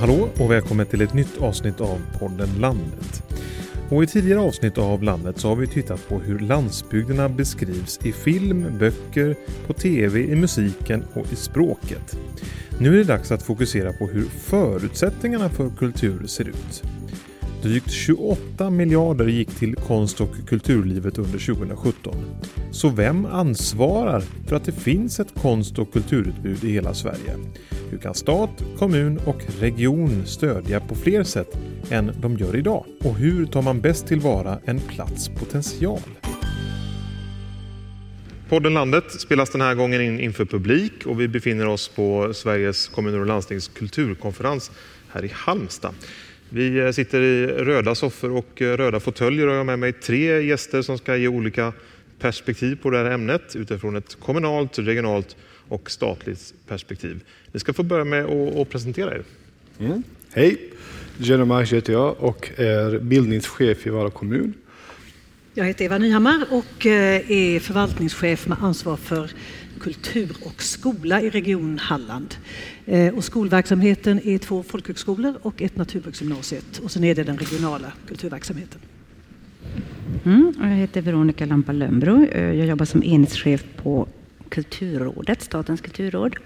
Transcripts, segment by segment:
Hallå och välkommen till ett nytt avsnitt av podden Landet. Och I tidigare avsnitt av Landet så har vi tittat på hur landsbygderna beskrivs i film, böcker, på TV, i musiken och i språket. Nu är det dags att fokusera på hur förutsättningarna för kultur ser ut. Drygt 28 miljarder gick till konst och kulturlivet under 2017. Så vem ansvarar för att det finns ett konst och kulturutbud i hela Sverige? Hur kan stat, kommun och region stödja på fler sätt än de gör idag? Och hur tar man bäst tillvara en plats potential? Podden Landet spelas den här gången in inför publik och vi befinner oss på Sveriges kommuner och landstings kulturkonferens här i Halmstad. Vi eh, sitter i röda soffor och eh, röda fåtöljer och jag har med mig tre gäster som ska ge olika perspektiv på det här ämnet utifrån ett kommunalt, regionalt och statligt perspektiv. Ni ska få börja med att presentera er. Mm. Hej, Jenny heter jag och är bildningschef i Vara kommun. Jag heter Eva Nyhammar och eh, är förvaltningschef med ansvar för kultur och skola i Region Halland. Eh, och skolverksamheten är två folkhögskolor och ett naturbruksgymnasiet och sen är det den regionala kulturverksamheten. Mm, jag heter Veronica Lampa Lönnbro. Eh, jag jobbar som enhetschef på Kulturrådet, Statens kulturråd.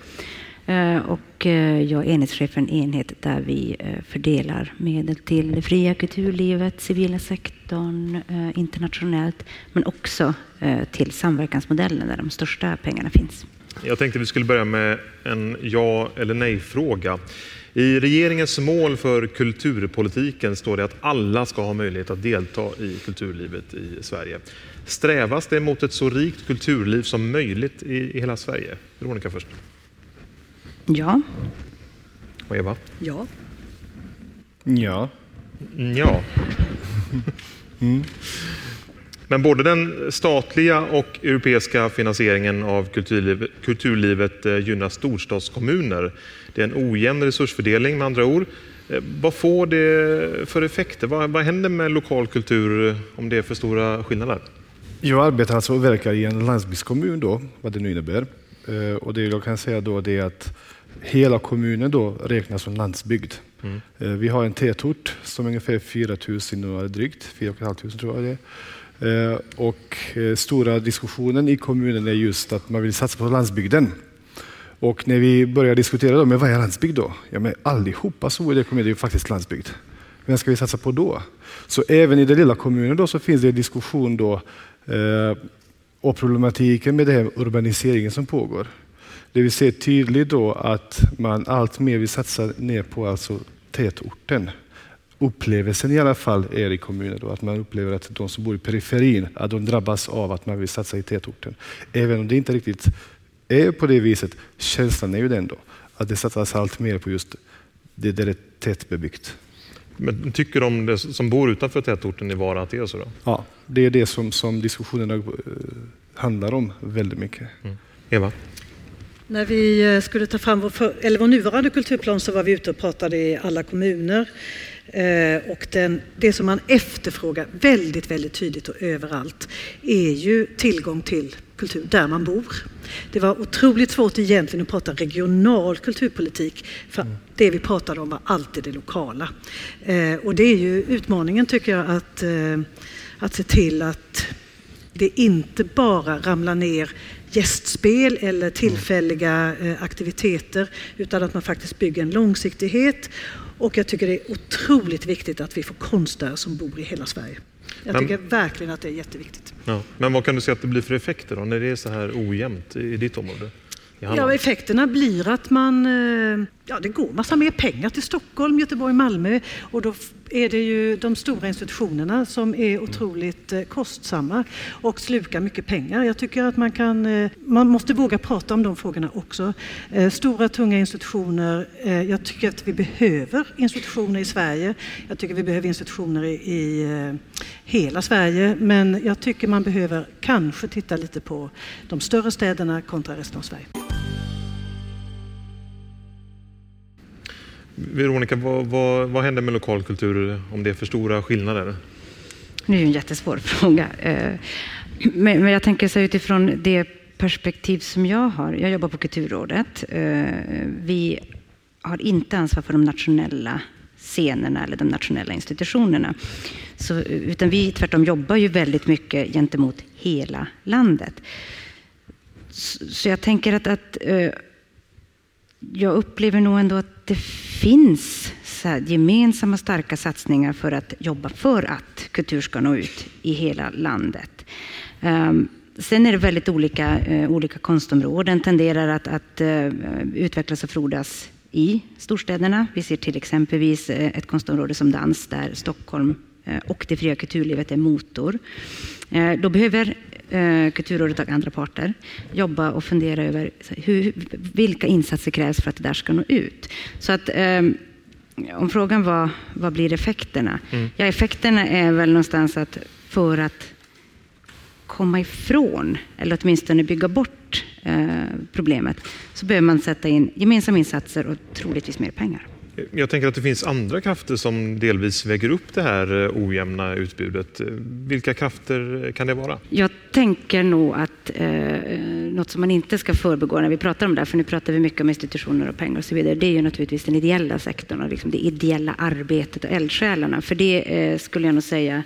Eh, och eh, jag är enhetschef för en enhet där vi eh, fördelar medel till det fria kulturlivet, civila sektorn, internationellt, men också till samverkansmodellen där de största pengarna finns. Jag tänkte vi skulle börja med en ja eller nej-fråga. I regeringens mål för kulturpolitiken står det att alla ska ha möjlighet att delta i kulturlivet i Sverige. Strävas det mot ett så rikt kulturliv som möjligt i, hela Sverige? Veronica först. Ja. Och Eva? Ja. Ja. Ja. Mm. Men både den statliga och europeiska finansieringen av kulturlivet, kulturlivet eh, gynnar storstadskommuner. Det är en ojämn resursfördelning med andra ord. Eh, vad får det för effekter? Vad, vad händer med lokal kultur eh, om det är för stora skillnader? Jag arbetar alltså och verkar i en landsbygdskommun, då, vad det nu innebär. Och det jag kan säga då är att hela kommunen då räknas som landsbygd. Mm. Vi har en tätort som är ungefär 4 000 drygt, 4 500 tror jag det är. Eh, och eh, stora diskussionen i kommunen är just att man vill satsa på landsbygden. Och när vi börjar diskutera då, men vad är landsbygd då? Ja, men allihopa så är det kommunen är ju faktiskt landsbygd. Vem ska vi satsa på då? Så även i den lilla kommunen då så finns det en diskussion då eh, och problematiken med den här urbaniseringen som pågår. Det vi ser tydligt då att man allt mer vill satsa ner på alltså tätorten upplevelsen i alla fall är i kommunen. Då, att man upplever att de som bor i periferin att de drabbas av att man vill satsa i tätorten. Även om det inte riktigt är på det viset, känslan är ju den då, att det satsas allt mer på just det där det är tättbebyggt. Men tycker de som bor utanför tätorten i Vara att det är så? Då? Ja, det är det som, som diskussionerna eh, handlar om väldigt mycket. Mm. Eva? När vi eh, skulle ta fram vår, för, eller vår nuvarande kulturplan så var vi ute och pratade i alla kommuner. Eh, och den, det som man efterfrågar väldigt, väldigt tydligt och överallt är ju tillgång till kultur där man bor. Det var otroligt svårt egentligen att prata regional kulturpolitik för mm. det vi pratade om var alltid det lokala. Eh, och det är ju utmaningen tycker jag att, eh, att se till att det inte bara ramlar ner gästspel eller tillfälliga aktiviteter utan att man faktiskt bygger en långsiktighet och jag tycker det är otroligt viktigt att vi får konstnärer som bor i hela Sverige. Jag tycker men, verkligen att det är jätteviktigt. Ja, men vad kan du se att det blir för effekter då, när det är så här ojämnt i ditt område? Ja, effekterna blir att man, eh, ja, det går massa mer pengar till Stockholm, Göteborg, Malmö och då är det ju de stora institutionerna som är otroligt eh, kostsamma och slukar mycket pengar. Jag tycker att man kan, eh, man måste våga prata om de frågorna också. Stora tunga institutioner, jag tycker att vi behöver institutioner i Sverige. Jag tycker vi behöver institutioner i, i hela Sverige, men jag tycker man behöver kanske titta lite på de större städerna kontra resten av Sverige. Veronica, vad, vad, vad händer med lokalkultur om det är för stora skillnader? Det är ju en jättesvår fråga. Eh, men, jag tänker så utifrån det perspektiv som jag har. Jag jobbar på Kulturrådet. Eh, vi har inte ansvar för de nationella scenerna eller de nationella institutionerna. Så, eh, utan vi tvärtom jobbar ju väldigt mycket gentemot hela landet. Så, så jag tänker att, att jag upplever nog ändå att det finns gemensamma starka satsningar för att jobba för att kultur ska nå ut i hela landet. Um, Sen är det väldigt olika, uh, olika konstområden tenderar att, att uh, utvecklas och frodas i storstäderna. Vi ser till exempelvis eh, ett konstområde som dans där Stockholm och det fria kulturlivet är motor. Då behöver Kulturrådet och andra parter jobba och fundera över hur, vilka insatser krävs för att det där ska nå ut. Så att um, om frågan var vad blir effekterna? Mm. Ja, effekterna är väl någonstans att för att komma ifrån, eller åtminstone bygga bort eh, problemet, så behöver man sätta in gemensamma insatser och troligtvis mer pengar. Jag tänker att det finns andra krafter som delvis väger upp det här eh, ojämna utbudet. Eh, vilka krafter kan det vara? Jag tänker nog att eh, något som man inte ska förbegå när vi pratar om det här, för nu pratar vi mycket om institutioner och pengar och så vidare, det är ju naturligtvis den ideella sektorn och liksom det ideella arbetet och eldsjälarna. För det eh, skulle jag nog säga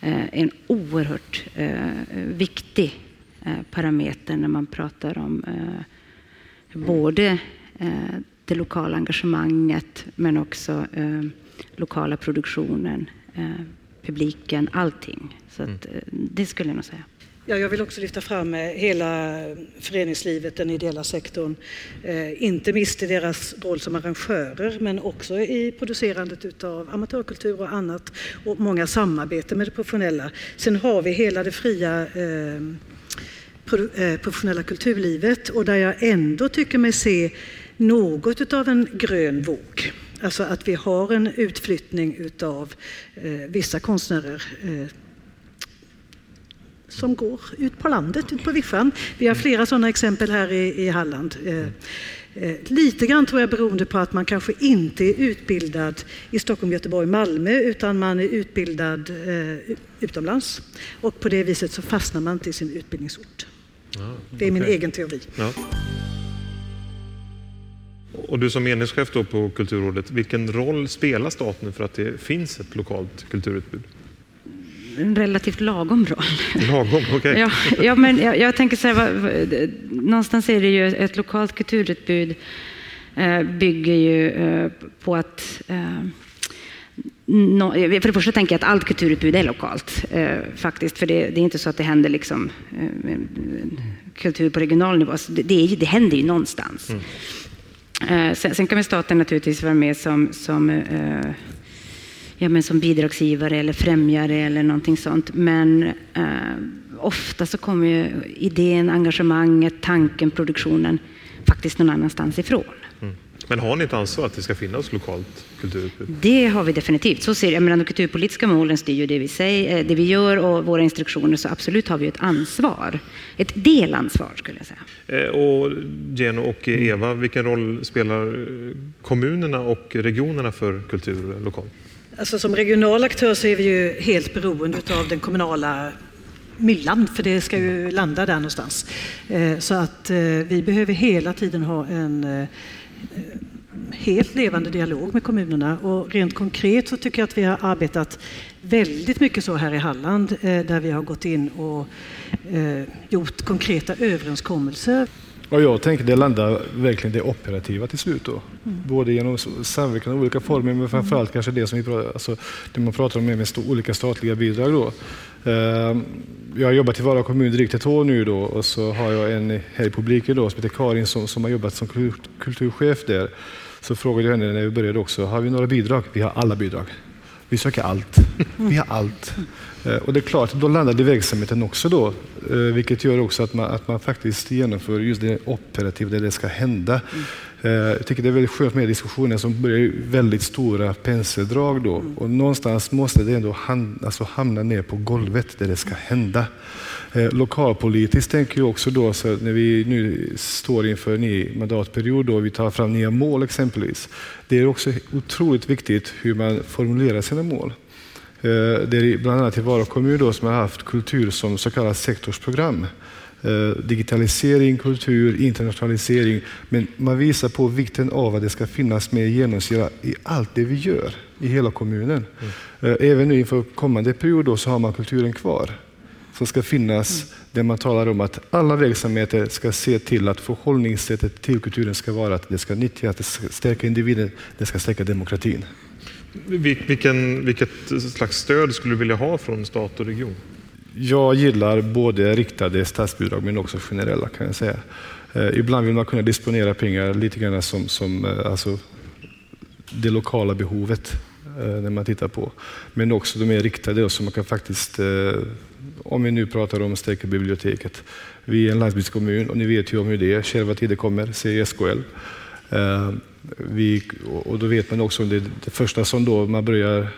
är eh, en oerhört eh, viktig eh, parameter när man pratar om eh, både det lokala engagemanget men också lokala produktionen, publiken, allting. Så att, det skulle jag nog säga. Ja, jag vill också lyfta fram eh, hela föreningslivet, den ideella sektorn. Eh, inte minst i deras roll som arrangörer men också i producerandet av amatörkultur och annat och många samarbeten med det professionella. Sen har vi hela det fria eh, eh professionella kulturlivet och där jag ändå tycker mig se något av en grön våg. Alltså att vi har en utflyttning utav eh, vissa konstnärer eh, som går ut på landet, ut på vischan. Vi har flera sådana exempel här i, i Halland. Eh, eh, lite grann tror jag beroende på att man kanske inte är utbildad i Stockholm, Göteborg, Malmö utan man är utbildad eh, utomlands. Och på det viset så fastnar man i sin utbildningsort. Ah, det är min egen teori. Ja. Och du som enhetschef då på Kulturrådet, vilken roll spelar staten för att det finns ett lokalt kulturutbud? en relativt lagom roll. Lagom, okej. Okay. ja, ja, men jag, jag, tänker så här, någonstans är det ju ett lokalt kulturutbud eh, bygger ju eh, på att eh, No, för det första tänker jag att allt kulturutbud är lokalt eh, faktiskt, för det, det, är inte så att det händer liksom, eh, kultur på regional nivå. Det, det, det händer ju någonstans. Mm. Eh, sen, sen, kan väl staten naturligtvis vara med som, som eh, ja, men som bidragsgivare eller främjare eller någonting sånt. Men eh, ofta så kommer ju idén, engagemanget, tanken, produktionen faktiskt någon annanstans ifrån. Men har ni ett ansvar att det ska finnas lokalt kulturutbud? Det har vi definitivt. Så ser jag. Men de kulturpolitiska målen styr ju det vi, säger, eh, det vi gör och våra instruktioner, så absolut har vi ett ansvar. Ett delansvar skulle jag säga. Eh, och Geno och Eva, vilken roll spelar kommunerna och regionerna för kultur lokalt? Alltså som regional aktör så är vi ju helt beroende av den kommunala myllan, för det ska ju landa där någonstans. Eh, så att eh, vi behöver hela tiden ha en eh, helt levande dialog med kommunerna. Och rent konkret så tycker jag att vi har arbetat väldigt mycket så här i Halland eh, där vi har gått in och eh, gjort konkreta överenskommelser och jag tänker det landar verkligen det operativa till slut då. Mm. Både genom samverkan i olika former men framförallt kanske det som vi pratar, alltså, det man pratar om med, olika statliga bidrag då. Uh, jag har jobbat i Vara kommun drygt ett år nu då och så har jag en här i publiken då som heter Karin som, som har jobbat som kulturchef där. Så frågade jag henne när vi började också, har vi några bidrag? Vi har alla bidrag. Vi söker allt. Vi har allt. Eh, och det är klart, då i verksamheten också då, eh, vilket gör också att man, att man faktiskt genomför just det operativa, där det ska hända. Mm. Jag tycker det är väldigt skönt med diskussioner som börjar i väldigt stora penseldrag då. Mm. Och någonstans måste det ändå hamna, alltså hamna ner på golvet där det ska hända. Eh, lokalpolitiskt tänker jag också då, så när vi nu står inför en ny mandatperiod och vi tar fram nya mål exempelvis. Det är också otroligt viktigt hur man formulerar sina mål. Eh, det är bland annat i Vara kommun då, som har haft kultur som så kallat sektorsprogram. Eh, digitalisering, kultur, internationalisering. Men man visar på vikten av att det ska finnas med genomsyra i allt det vi gör i hela kommunen. Mm. Även nu inför kommande period då, så har man kulturen kvar som ska finnas mm. där man talar om att alla verksamheter ska se till att förhållningssättet till kulturen ska vara att det ska nyttjas, det ska stärka individen, det ska stärka demokratin. Vilken, vilket slags stöd skulle du vilja ha från stat och region? Jag gillar både riktade statsbidrag men också generella kan jag säga. Eh, ibland vill man kunna disponera pengar lite grann som, som eh, alltså, det lokala behovet eh, när man tittar på. Men också de är riktade så man kan faktiskt, om vi nu pratar om Stärka biblioteket. Vi är en landsbygdskommun och ni vet ju om hur det är, kärva tider kommer, säger SKL. Vi, och då vet man också, det, det första som då man börjar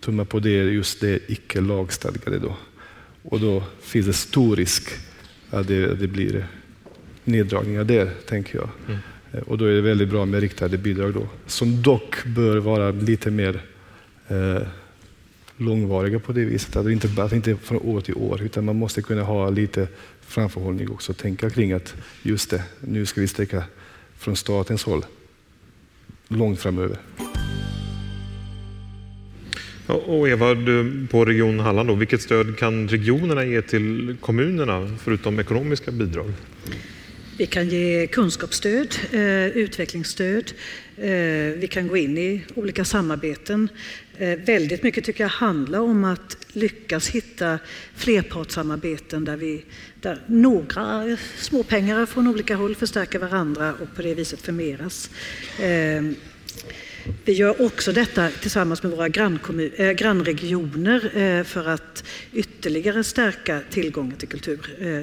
tumma på det är just det icke lagstadgade. Då. Och då finns det stor risk att det, det blir neddragningar där, tänker jag. Mm. Och då är det väldigt bra med riktade bidrag då, som dock bör vara lite mer eh, långvariga på det viset. Att inte, att inte från år till år, utan man måste kunna ha lite framförhållning också. Tänka kring att just det, nu ska vi sträcka från statens håll långt framöver. Och Eva, du, på Region Halland, då, vilket stöd kan regionerna ge till kommunerna förutom ekonomiska bidrag? Vi kan ge kunskapsstöd, eh, utvecklingsstöd. Eh, vi kan gå in i olika samarbeten. Eh, väldigt mycket tycker jag handlar om att lyckas hitta flerpartssamarbeten där, vi, där några småpengar från olika håll förstärker varandra och på det viset förmeras. Eh, vi gör också detta tillsammans med våra eh, grannregioner för att ytterligare stärka tillgången till kultur.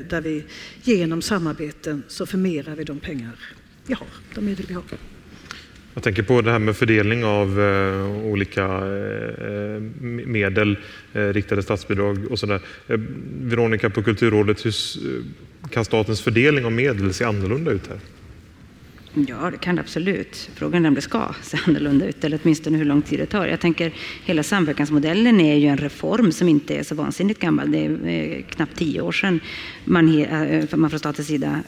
Där vi genom samarbeten så förmerar vi de pengar vi har, de medel vi har. Jag tänker på det här med fördelning av eh, olika eh, eh medel, eh, riktade statsbidrag och sådär. Eh, Veronica på Kulturrådet, hur eh, kan statens fördelning av medel se annorlunda ut här? Ja, det kan det absolut. Frågan är om det ska se annorlunda ut, eller åtminstone hur lång tid det tar. Jag tänker, hela samverkansmodellen är ju en reform som inte är så vansinnigt gammal. Det är knappt tio år sedan man, man från statens sida,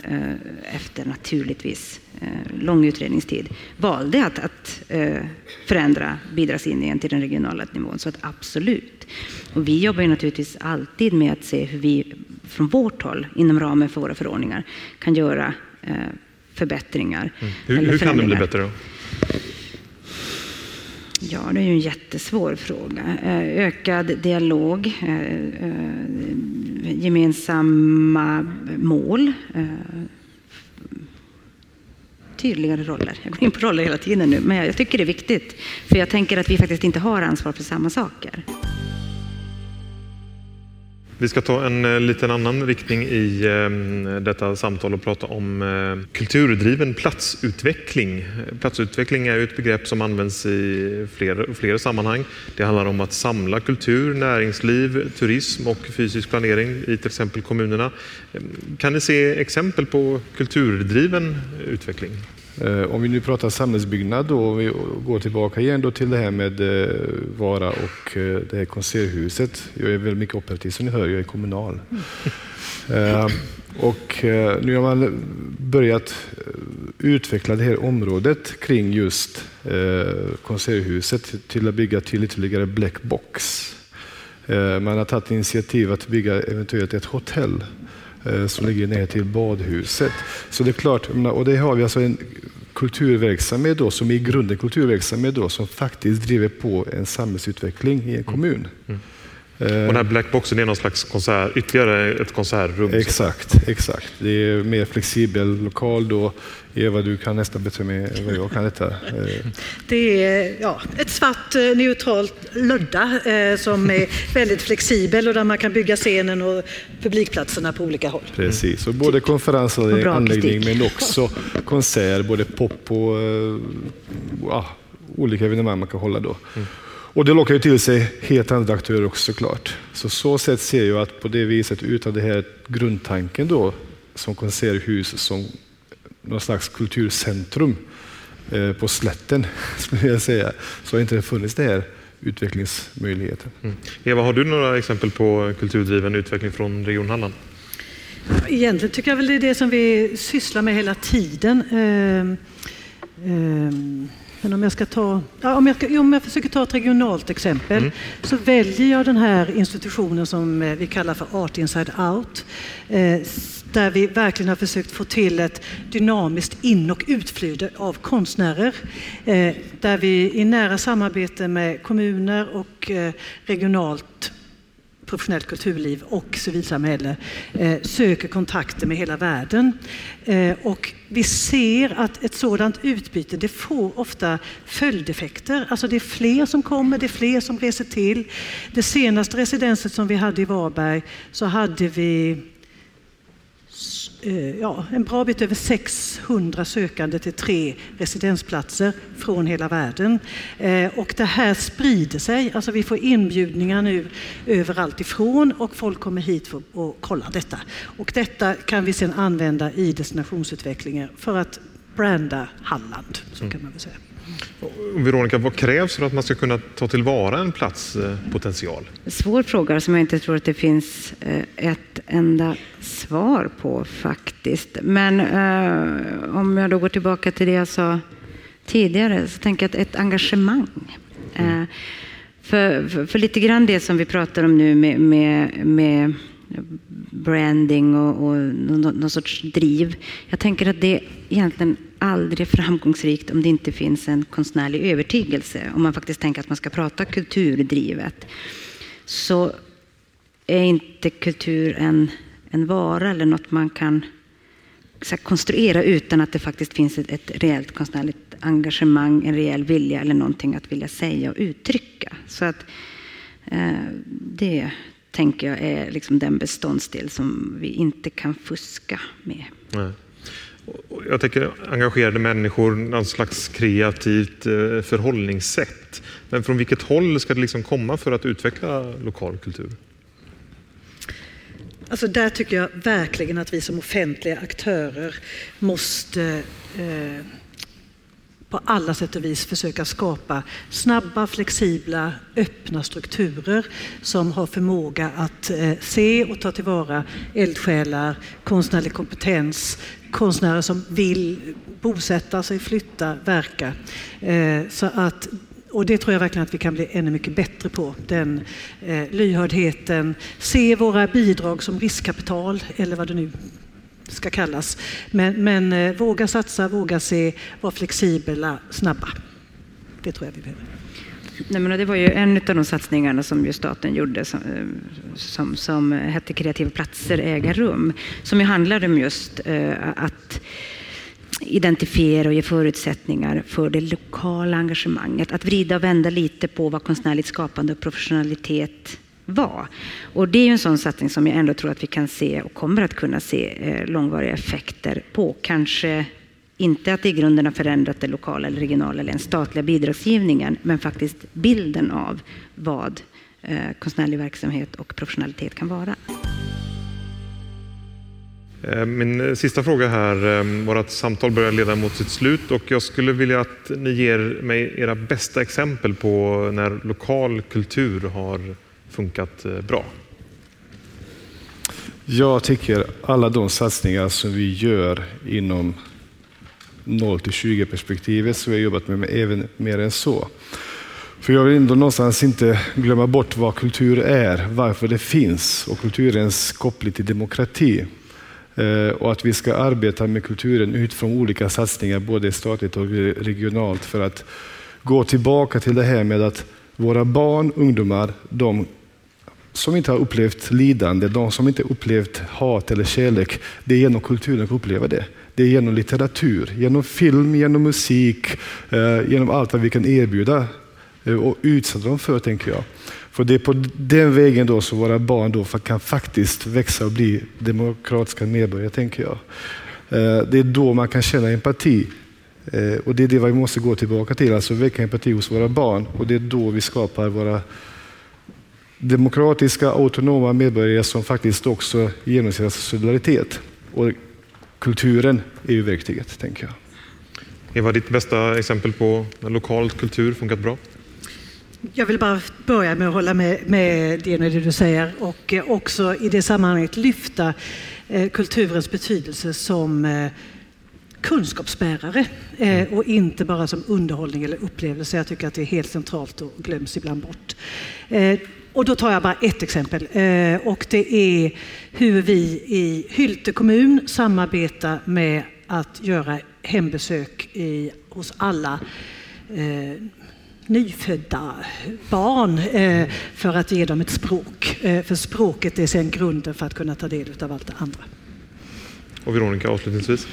efter naturligtvis lång utredningstid, valde att, att förändra bidragsgivningen till den regionala nivån. Så att absolut. Och vi jobbar ju naturligtvis alltid med att se hur vi från vårt håll, inom ramen för våra förordningar, kan göra förbättringar. Mm. Hur, hur kan det bli bättre då? Ja, det är ju en jättesvår fråga. Eh, ökad dialog, eh, eh, gemensamma mål, tydligare roller. Jag går in på roller hela tiden nu, men jag tycker det är viktigt. För jag tänker att vi faktiskt inte har ansvar för samma saker. Vi ska ta en eh, liten annan riktning i ehm, detta samtal och prata om eh, kulturdriven platsutveckling. Platsutveckling är ett begrepp som används i flera, flera sammanhang. Det handlar om att samla kultur, näringsliv, turism och fysisk planering i till exempel kommunerna. Ehm, kan ni se exempel på kulturdriven utveckling? Eh, om vi nu pratar samhällsbyggnad då, och vi går tillbaka igen då till det här med eh, Vara och eh, det här konserthuset. Jag är väldigt mycket operativ som ni hör, jag är kommunal. Mm. Och nu har man börjat utveckla det här området kring just konserthuset till att bygga till ytterligare blackbox. Man har tagit initiativ att bygga eventuellt ett hotell Eh, som ligger ner till badhuset. Så det är klart, och det har vi alltså en kulturverksamhet då, som i grunden kulturverksamhet då, som faktiskt driver på en samhällsutveckling i en mm. kommun. Mm. mm. Och den här blackboxen är någon slags konsert, ytterligare ett konsertrum? Exakt, exakt. Det är mer flexibel lokal då. Eva, du kan nästan bättre med vad jag kan detta. Det är ja, ett svart eh, neutralt lödda eh, som är väldigt flexibel och där man kan bygga scenen och publikplatserna på olika håll. Precis, och både konferensanläggning men också konsert, både pop och uh, olika evenemang man kan hålla då. Mm. Och det lockar ju till sig helt andra aktörer också såklart. Så så sätt ser jag att på det viset, utav det här grundtanken då, som konserthus som någon slags kulturcentrum eh, på slätten, skulle jag säga, så har inte det funnits det här utvecklingsmöjligheten. Mm. Eva, har du några exempel på kulturdriven utveckling från Region Halland? Egentligen tycker jag väl det är det som vi sysslar med hela tiden. Ehm, ehm, men om jag, ska ta, om, jag ska, om jag försöker ta ett regionalt exempel mm. så väljer jag den här institutionen som eh, vi kallar för Art Inside Out. Eh, där vi verkligen har försökt få till ett dynamiskt in och utflöde av konstnärer. Eh, där vi i nära samarbete med kommuner och regionalt professionellt kulturliv och civilsamhälle eh, söker kontakter med hela världen. Eh, och vi ser att ett sådant utbyte det får ofta följdeffekter. Alltså det är fler som kommer, det är fler som reser till. Det senaste residenset som vi hade i Varberg så hade vi ja, en bra bit över 600 sökande till tre residensplatser från hela världen. Eh, och det här sprider sig, alltså vi får inbjudningar nu överallt ifrån och folk kommer hit för att kolla detta. Och detta kan vi sedan använda i destinationsutvecklingen för att branda Halland, så kan man väl säga. Veronica, vad krävs för att man ska kunna ta tillvara en plats eh, potential? Svår fråga som jag inte tror att det finns eh, ett enda svar på faktiskt. Men eh, om jag då går tillbaka till det jag sa tidigare så tänker jag att ett engagemang. Mm. För, för, för, lite grann det som vi pratar om nu med, med, med branding och, och någon, någon, sorts driv. Jag tänker att det egentligen aldrig är framgångsrikt om det inte finns en konstnärlig övertygelse. Om man faktiskt tänker att man ska prata kulturdrivet så är inte kultur en, en vara eller något man kan här, konstruera utan att det faktiskt finns ett, ett reellt konstnärligt engagemang, en rejäl vilja eller någonting att vilja säga och uttrycka. Så att eh, det tänker jag är liksom den beståndsdel som vi inte kan fuska med. Nej. Jag tänker engagerade människor, någon slags kreativt eh, förhållningssätt. Men från vilket håll ska det liksom komma för att utveckla lokal kultur? Alltså där tycker jag verkligen att vi som offentliga aktörer måste eh, på alla sätt och vis försöka skapa snabba, flexibla, öppna strukturer som har förmåga att eh, se och ta tillvara eldsjälar, konstnärlig kompetens, konstnärer som vill bosätta sig, flytta, verka. Eh, så att, och det tror jag verkligen att vi kan bli ännu mycket bättre på. Den eh, lyhördheten, se våra bidrag som riskkapital eller vad det nu ska kallas. Men, men eh, våga satsa, våga se, vara flexibla, snabba. Det tror jag vi behöver. Nej, men det var ju en av de satsningarna som ju staten gjorde som, eh, som, som hette Kreativa platser, äga rum. Som ju handlade om just eh, att identifiera och ge förutsättningar för det lokala engagemanget. Att vrida och vända lite på vad konstnärligt skapande och professionalitet vara. Och det är ju en sån satsning som jag ändå tror att vi kan se och kommer att kunna se eh, långvariga effekter på. Kanske inte att det i grunden har förändrat det lokala, eller regionala eller den statliga bidragsgivningen, men faktiskt bilden av vad eh, konstnärlig verksamhet och professionalitet kan vara. Eh, min sista fråga här, ehm, vårt samtal börjar leda mot sitt slut och jag skulle vilja att ni ger mig era bästa exempel på när lokal kultur har funkat eh, bra? Jag tycker alla de satsningar som vi gör inom 0 till 20 perspektivet, som vi har jobbat med, men även mer än så. För jag vill ändå någonstans inte glömma bort vad kultur är, varför det finns och kulturens koppling till demokrati. Eh, och att vi ska arbeta med kulturen utifrån olika satsningar, både statligt och regionalt, för att gå tillbaka till det här med att våra barn, ungdomar, de som inte har upplevt lidande, de som inte upplevt hat eller kärlek, det är genom kulturen de upplever det. Det är genom litteratur, genom film, genom musik, eh, genom allt vad vi kan erbjuda eh, och utsätta dem för, tänker jag. För det är på den vägen då som våra barn då kan faktiskt växa och bli demokratiska medborgare, tänker jag. Eh, det är då man kan känna empati. Och det är det vi måste gå tillbaka till, alltså väcka empati hos våra barn. Och det är då vi skapar våra demokratiska, autonoma medborgare som faktiskt också genomsyras av solidaritet. Och kulturen är ju verktyget, tänker jag. Eva, ditt bästa exempel på när lokal kultur funkat bra? Jag vill bara börja med att hålla med, med det, det du säger och också i det sammanhanget lyfta eh, kulturens betydelse som eh, kunskapsbärare eh, och inte bara som underhållning eller upplevelse. Jag tycker att det är helt centralt och glöms ibland bort. Eh, och då tar jag bara ett exempel eh, och det är hur vi i Hylte kommun samarbetar med att göra hembesök i, hos alla eh, nyfödda barn eh, för att ge dem ett språk. Eh, för språket är sen grunden för att kunna ta del av allt det andra. Och Veronica avslutningsvis?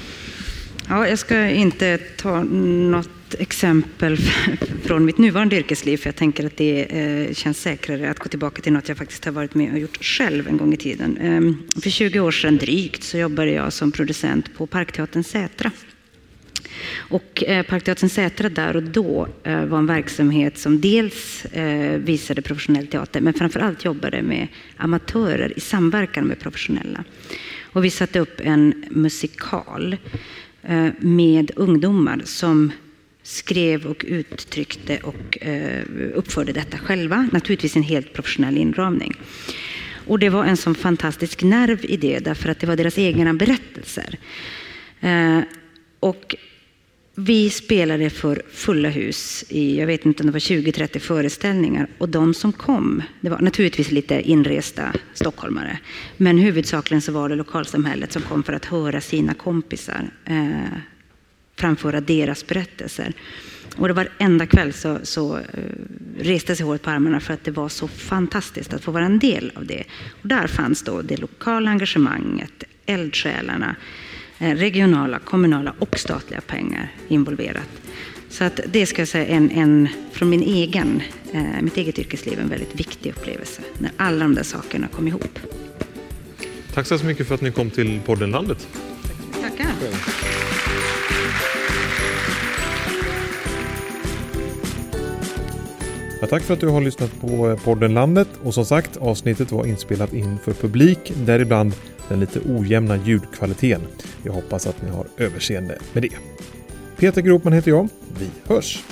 Ja, jag ska inte ta något exempel från mitt nuvarande yrkesliv, för jag tänker att det eh, känns säkrare att gå tillbaka till något jag faktiskt har varit med och gjort själv en gång i tiden. Ehm, för 20 år sedan drygt så jobbade jag som producent på Parkteatern Sätra. Och eh, Parkteatern Sätra där och då eh, var en verksamhet som dels visade professionell teater, men framför allt jobbade med amatörer i samverkan med professionella. Och vi satte upp en musikal Eh, med ungdomar som skrev och uttryckte och eh, uppförde detta själva. Naturligtvis en helt professionell inramning. Och det var en sån fantastisk nerv i det, därför att det var deras egna berättelser. Eh, och vi spelade för fulla hus i, jag vet inte om det var 20-30 föreställningar. Och de som kom, det var naturligtvis lite inresta stockholmare. Men huvudsakligen så var det lokalsamhället som kom för att höra sina kompisar eh, framföra deras berättelser. Och det varenda kväll så, så eh, reste sig håret på armarna för att det var så fantastiskt att få vara en del av det. Och där fanns då det lokala engagemanget, eldsjälarna, eh, regionala, kommunala och statliga pengar involverat. Så att det ska jag säga en, en från min egen, eh, mitt eget yrkesliv en väldigt viktig upplevelse när alla de där sakerna kom ihop. Tack så mycket för att ni kom till podden Landet. Tackar. Ja, tack för att du har lyssnat på eh, podden Landet och som sagt avsnittet var inspelat inför publik, däribland den lite ojämna ljudkvaliteten. Jag hoppas att ni har överseende med det. Peter Gropman heter jag. Vi hörs!